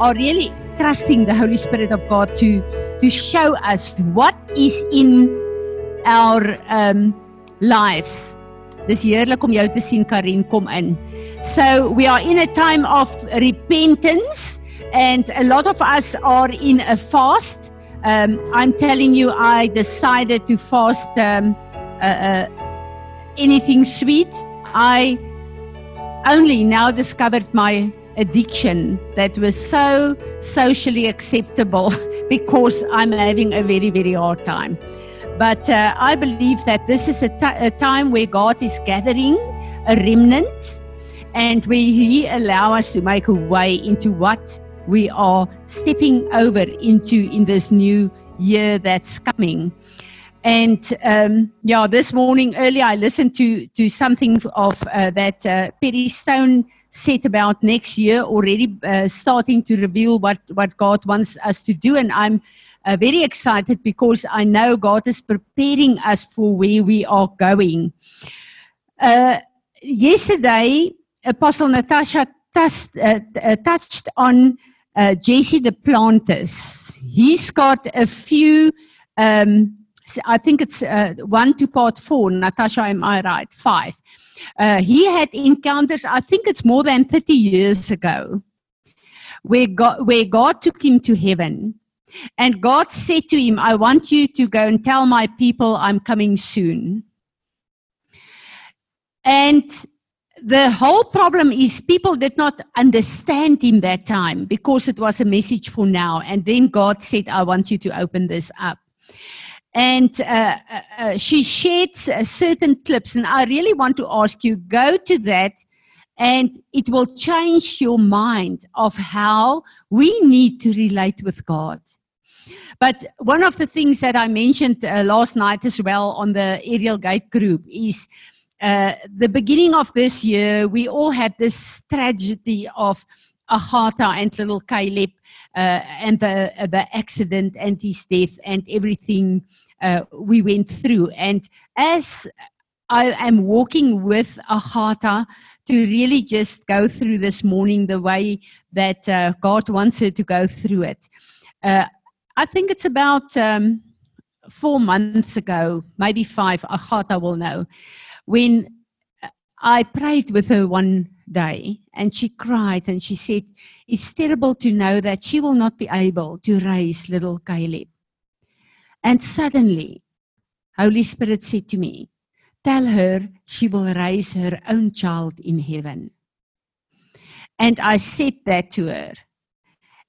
are really trusting the Holy Spirit of God to to show us what is in our um lives. Dis heerlik om jou te sien Karin kom in. So we are in a time of repentance and a lot of us are in a fast. Um, I'm telling you, I decided to fast um, uh, uh, anything sweet. I only now discovered my addiction that was so socially acceptable because I'm having a very, very hard time. But uh, I believe that this is a, t- a time where God is gathering a remnant and where He allow us to make a way into what we are stepping over into in this new year that's coming. And um, yeah, this morning earlier I listened to to something of uh, that uh, Perry Stone said about next year already uh, starting to reveal what what God wants us to do, and I'm uh, very excited because I know God is preparing us for where we are going. Uh, yesterday, Apostle Natasha touched, uh, uh, touched on uh, Jesse Duplantis. He's got a few, um, I think it's uh, one to part four. Natasha, am I right? Five. Uh, he had encounters, I think it's more than 30 years ago, where God, where God took him to heaven. And God said to him, I want you to go and tell my people I'm coming soon. And the whole problem is people did not understand him that time because it was a message for now. And then God said, I want you to open this up. And uh, uh, uh she shared certain clips, and I really want to ask you go to that, and it will change your mind of how we need to relate with God. But one of the things that I mentioned uh, last night as well on the Aerial Gate group is uh, the beginning of this year, we all had this tragedy of Agatha and little Caleb uh, and the, uh, the accident and his death and everything uh, we went through. And as I am walking with Agatha to really just go through this morning the way that uh, God wants her to go through it. Uh, I think it's about um, four months ago, maybe five, Agatha will know, when I prayed with her one day and she cried and she said, It's terrible to know that she will not be able to raise little Caleb. And suddenly, Holy Spirit said to me, Tell her she will raise her own child in heaven. And I said that to her.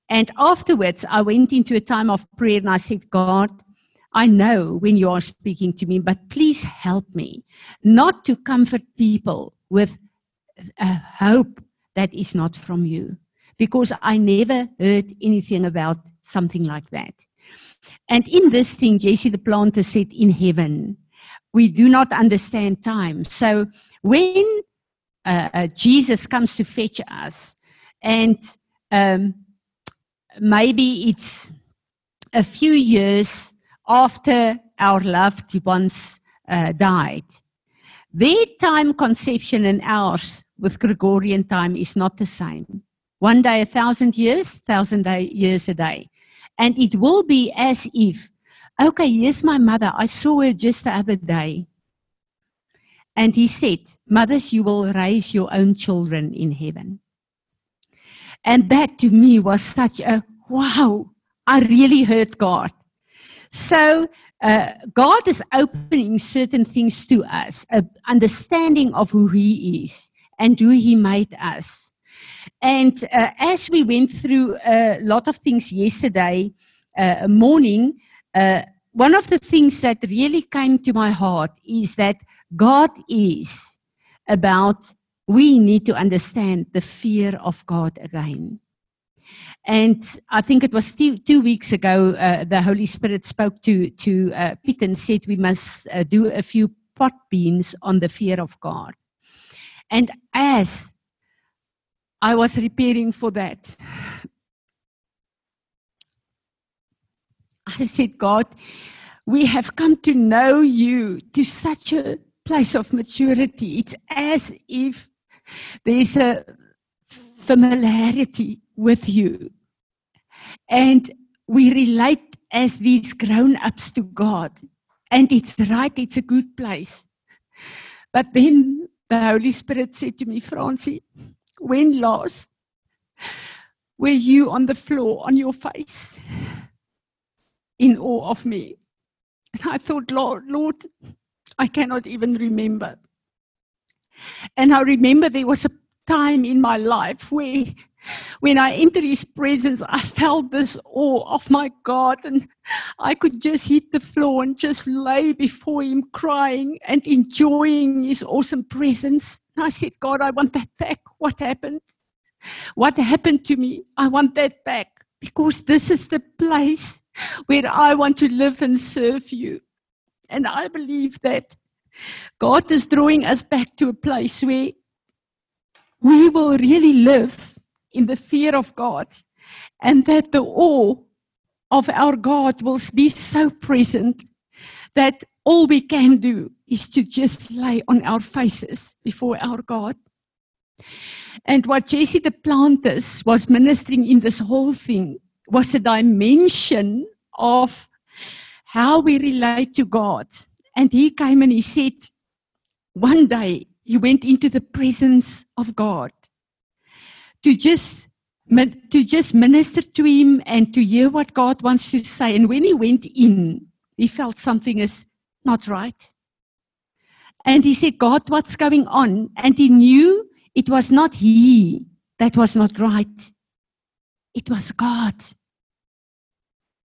And afterwards, I went into a time of prayer and I said, God, I know when you are speaking to me, but please help me not to comfort people with a hope that is not from you, because I never heard anything about something like that. And in this thing, Jesse Duplantis said, in heaven, we do not understand time. So when uh, uh, Jesus comes to fetch us, and um, maybe it's a few years after our loved ones uh, died. Their time conception and ours with Gregorian time is not the same. One day, a thousand years, thousand day, years a day. And it will be as if, okay, here's my mother. I saw her just the other day. And he said, Mothers, you will raise your own children in heaven. And that to me was such a wow, I really heard God. So, uh, God is opening certain things to us, an understanding of who He is and who He made us. And uh, as we went through a lot of things yesterday uh, morning, uh, one of the things that really came to my heart is that God is about we need to understand the fear of God again. And I think it was two, two weeks ago, uh, the Holy Spirit spoke to, to uh, Pete and said we must uh, do a few pot beans on the fear of God. And as I was preparing for that, I said, God, we have come to know you to such a place of maturity. It's as if there's a familiarity with you. And we relate as these grown ups to God. And it's right, it's a good place. But then the Holy Spirit said to me, Francie, when last were you on the floor on your face in awe of me? And I thought, Lord, Lord, I cannot even remember. And I remember there was a time in my life where when I entered his presence, I felt this awe of my God, and I could just hit the floor and just lay before him, crying and enjoying his awesome presence. And I said, God, I want that back. What happened? What happened to me? I want that back because this is the place where I want to live and serve you. And I believe that God is drawing us back to a place where we will really live in the fear of God and that the awe of our God will be so present that all we can do is to just lay on our faces before our God. And what Jesse Duplantis was ministering in this whole thing was a dimension of how we relate to God. And he came and he said, one day he went into the presence of God to just to just minister to him and to hear what God wants to say. And when he went in, he felt something is not right. And he said, God, what's going on? And he knew it was not he that was not right. It was God.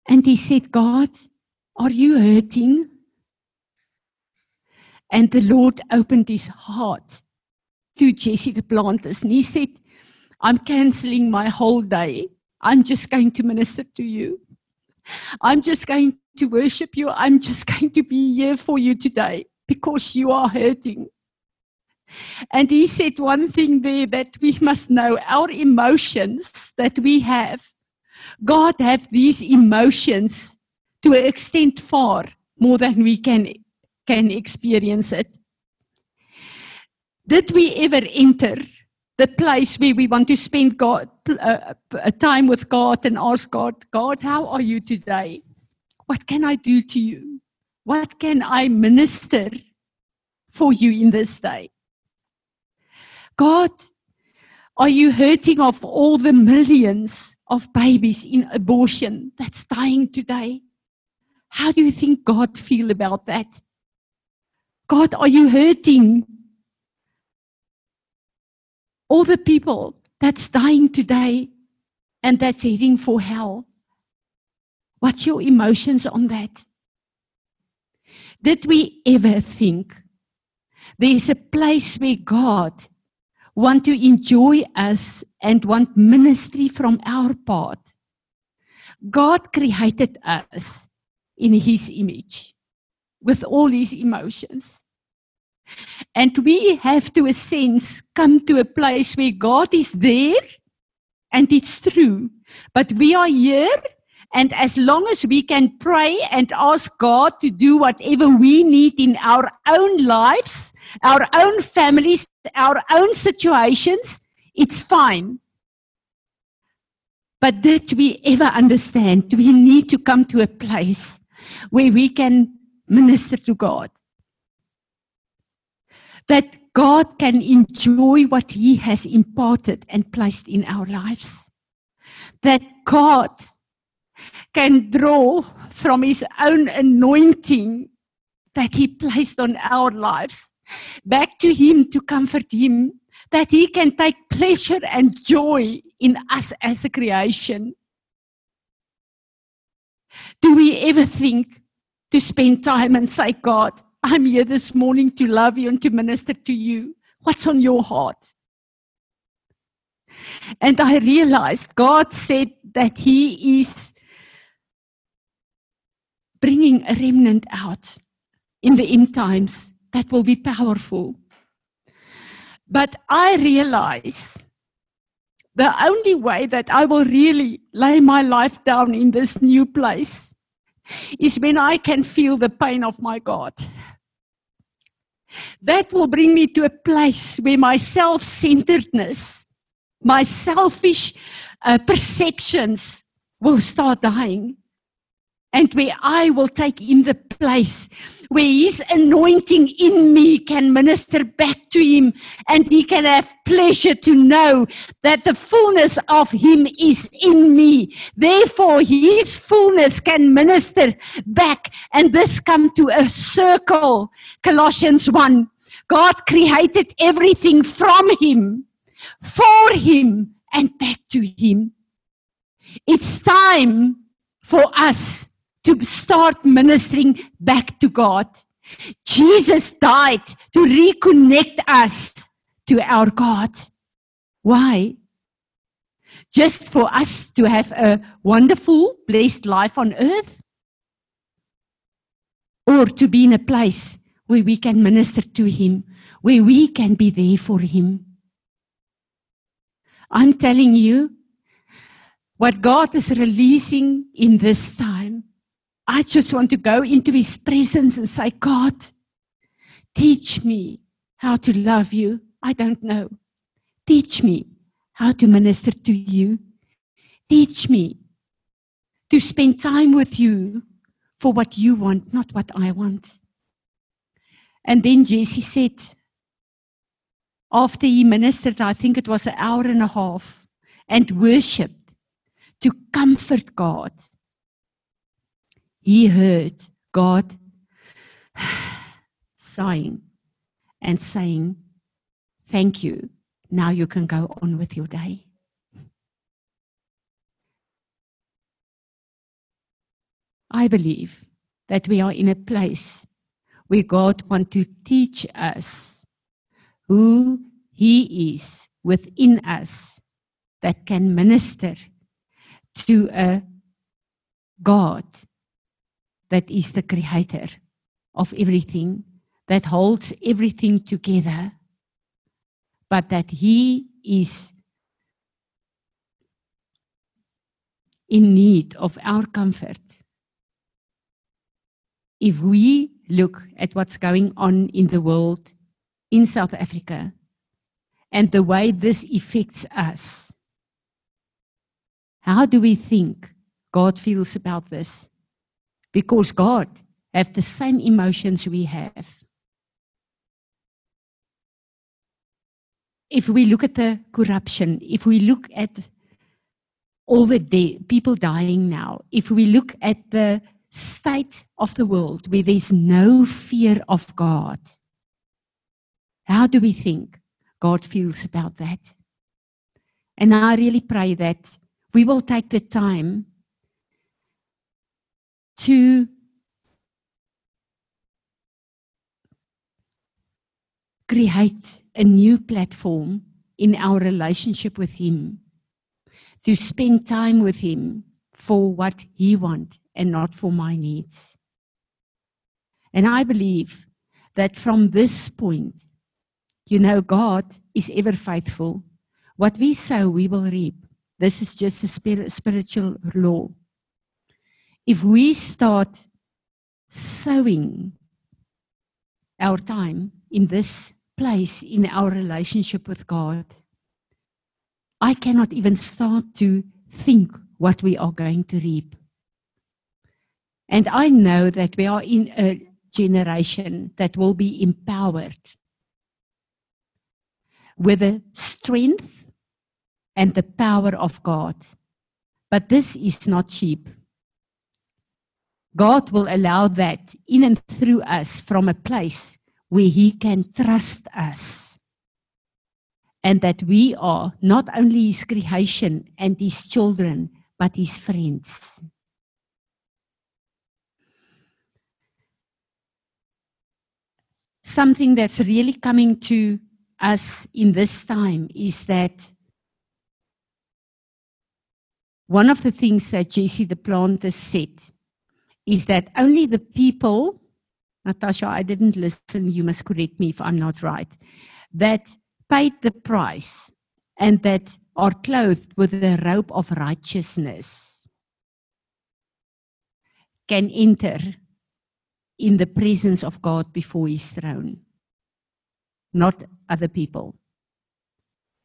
And he said, God, are you hurting? And the Lord opened his heart to Jesse Duplantis. And he said, I'm canceling my whole day. I'm just going to minister to you. I'm just going to worship you. I'm just going to be here for you today because you are hurting. And he said one thing there that we must know our emotions that we have. God have these emotions to an extent far more than we can, can experience it. Did we ever enter the place where we want to spend God, uh, uh, time with God and ask God, God, how are you today? What can I do to you? What can I minister for you in this day? God, are you hurting of all the millions of babies in abortion that's dying today? How do you think God feel about that? God, are you hurting all the people that's dying today and that's heading for hell. What's your emotions on that? Did we ever think there's a place where God want to enjoy us and want ministry from our part? God created us in his image with all his emotions. And we have to, a sense, come to a place where God is there and it's true. But we are here, and as long as we can pray and ask God to do whatever we need in our own lives, our own families, our own situations, it's fine. But did we ever understand we need to come to a place where we can minister to God? that God can enjoy what He has imparted and placed in our lives. That God can draw from His own anointing that He placed on our lives back to Him to comfort Him, that He can take pleasure and joy in us as a creation. Do we ever think to spend time and say, God, I'm here this morning to love you and to minister to you. What's on your heart? And I realized God said that He is bringing a remnant out in the end times that will be powerful. But I realize the only way that I will really lay my life down in this new place is when I can feel the pain of my God. That will bring me to a place where my self centeredness, my selfish uh, perceptions will start dying and where I will take in the place where His anointing in me can minister back to Him and He can have pleasure to know that the fullness of Him is in me. Therefore, His fullness can minister back and this come to a circle. Colossians 1. God created everything from Him, for Him, and back to Him. It's time for us to start ministering back to God. Jesus died to reconnect us to our God. Why? Just for us to have a wonderful, blessed life on earth? Or to be in a place where we can minister to Him, where we can be there for Him? I'm telling you, what God is releasing in this time I just want to go into his presence and say, God, teach me how to love you. I don't know. Teach me how to minister to you. Teach me to spend time with you for what you want, not what I want. And then Jesse said, after he ministered, I think it was an hour and a half, and worshiped to comfort God he heard God sighing and saying, Thank you. Now you can go on with your day. I believe that we are in a place where God wants to teach us who He is within us that can minister to a God that is the creator of everything, that holds everything together, but that He is in need of our comfort. If we look at what's going on in the world, in South Africa, and the way this affects us, how do we think God feels about this? Because God have the same emotions we have. If we look at the corruption, if we look at all the day, people dying now, if we look at the state of the world where there's no fear of God, how do we think God feels about that? And I really pray that we will take the time to create a new platform in our relationship with Him, to spend time with Him for what He wants and not for my needs. And I believe that from this point, you know, God is ever faithful. What we sow, we will reap. This is just a spiritual law if we start sowing our time in this place in our relationship with God, I cannot even start to think what we are going to reap. And I know that we are in a generation that will be empowered with the strength and the power of God. But this is not cheap. God will allow that in and through us from a place where He can trust us. And that we are not only His creation and His children, but His friends. Something that's really coming to us in this time is that one of the things that Jesse Duplantis said is that only the people, Natasha, I didn't listen, you must correct me if I'm not right, that paid the price and that are clothed with the robe of righteousness can enter in the presence of God before his throne, not other people.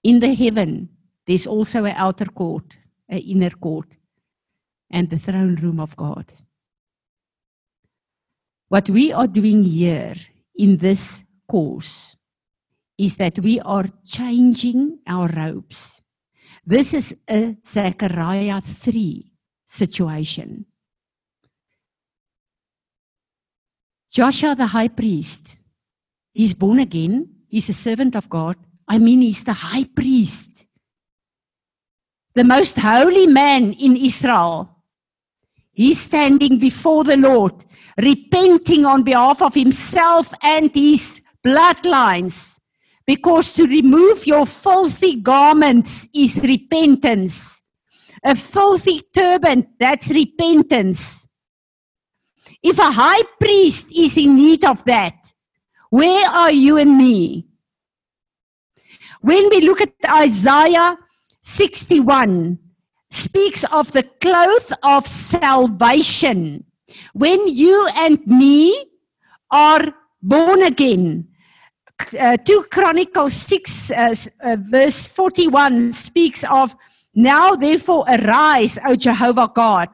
In the heaven, there's also an outer court, an inner court. and the throne room of God. What we are doing here in this course is that we are changing our robes. This is a Zechariah 3 situation. Joshua the high priest, he's born again, he's a servant of God. I mean, he's the high priest, the most holy man in Israel. He's standing before the Lord, repenting on behalf of himself and his bloodlines. Because to remove your filthy garments is repentance. A filthy turban, that's repentance. If a high priest is in need of that, where are you and me? When we look at Isaiah 61, speaks of the cloth of salvation. When you and me are born again, uh, 2 Chronicles 6, uh, uh, verse 41 speaks of, Now therefore arise, O Jehovah God,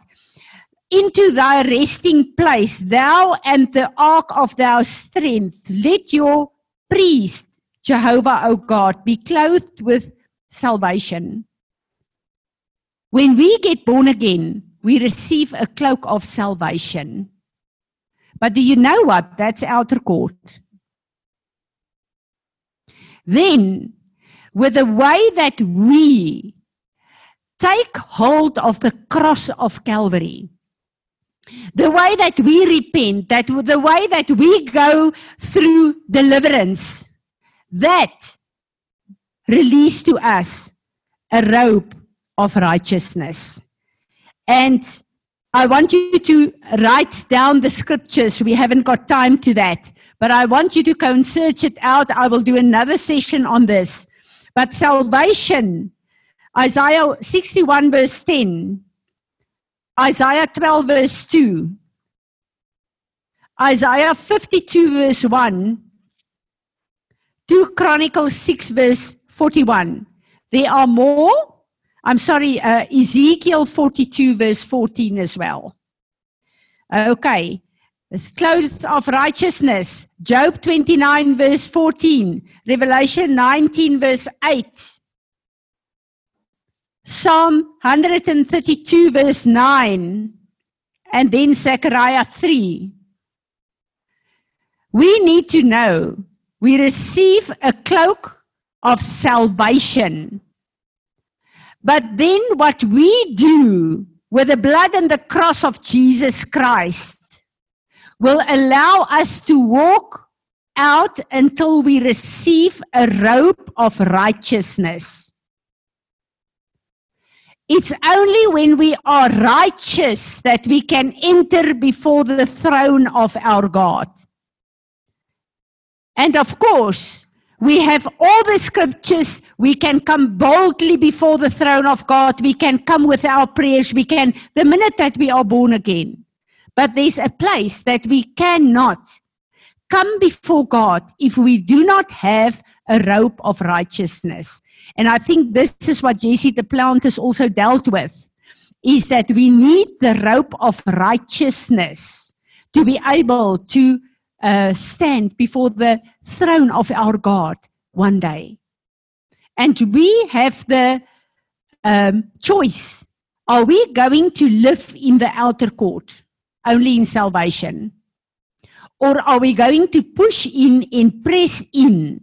into thy resting place, thou and the ark of thy strength. Let your priest, Jehovah, O God, be clothed with salvation. When we get born again, we receive a cloak of salvation. But do you know what? That's outer court. Then, with the way that we take hold of the cross of Calvary, the way that we repent, that the way that we go through deliverance, that release to us a robe of righteousness. And I want you to write down the scriptures. We haven't got time to that, but I want you to go and search it out. I will do another session on this. But salvation, Isaiah 61 verse 10, Isaiah 12 verse 2, Isaiah 52 verse 1, 2 Chronicles 6 verse 41. There are more. I'm sorry, uh, Ezekiel 42 verse 14 as well. Okay. The clothes of righteousness. Job 29 verse 14. Revelation 19 verse 8. Psalm 132 verse 9. And then Zechariah 3. We need to know we receive a cloak of salvation. But then what we do with the blood and the cross of Jesus Christ will allow us to walk out until we receive a robe of righteousness. It's only when we are righteous that we can enter before the throne of our God. And of course, we have all the scriptures. We can come boldly before the throne of God. We can come with our prayers. We can, the minute that we are born again. But there's a place that we cannot come before God if we do not have a robe of righteousness. And I think this is what Jesse Duplantis also dealt with, is that we need the robe of righteousness to be able to uh, stand before the throne of our God one day. And we have the um, choice. Are we going to live in the outer court, only in salvation? Or are we going to push in and press in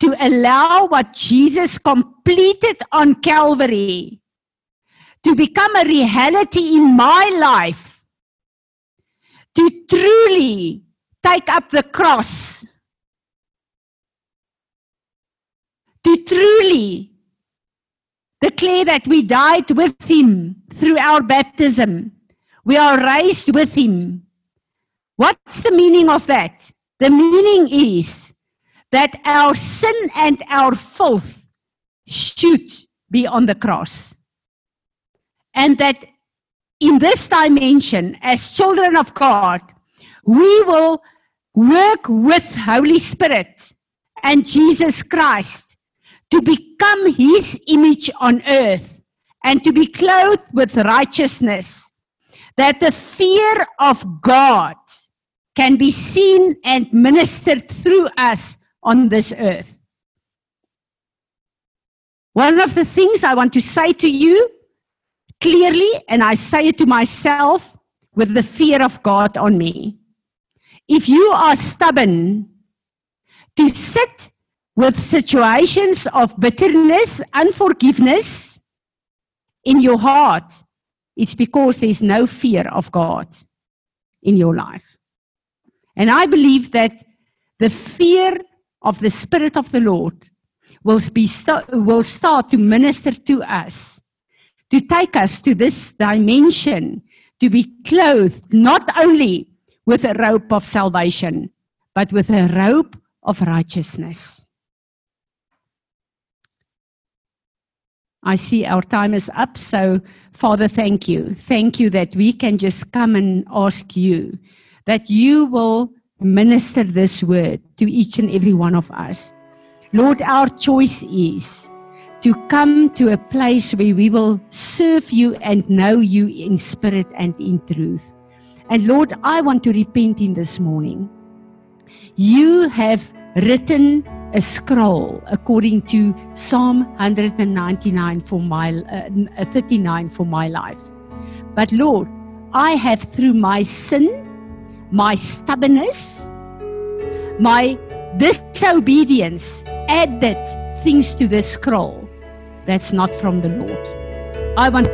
to allow what Jesus completed on Calvary to become a reality in my life? To truly take up the cross to truly declare that we died with him through our baptism. We are raised with him. What's the meaning of that? The meaning is that our sin and our filth should be on the cross. And that in this dimension, as children of God, we will work with Holy Spirit and Jesus Christ to become his image on earth and to be clothed with righteousness that the fear of God can be seen and ministered through us on this earth. One of the things I want to say to you clearly, and I say it to myself with the fear of God on me. If you are stubborn to sit with situations of bitterness, unforgiveness in your heart, it's because there's no fear of God in your life. And I believe that the fear of the Spirit of the Lord will, be st- will start to minister to us, to take us to this dimension, to be clothed not only with a robe of salvation, but with a robe of righteousness. I see our time is up, so Father, thank you. Thank you that we can just come and ask you that you will minister this word to each and every one of us. Lord, our choice is to come to a place where we will serve you and know you in spirit and in truth. And Lord, I want to repent in this morning. You have written a scroll according to Psalm 199 for my uh, 39 for my life. But Lord, I have through my sin my stubbornness, my disobedience added things to the scroll that's not from the Lord. I want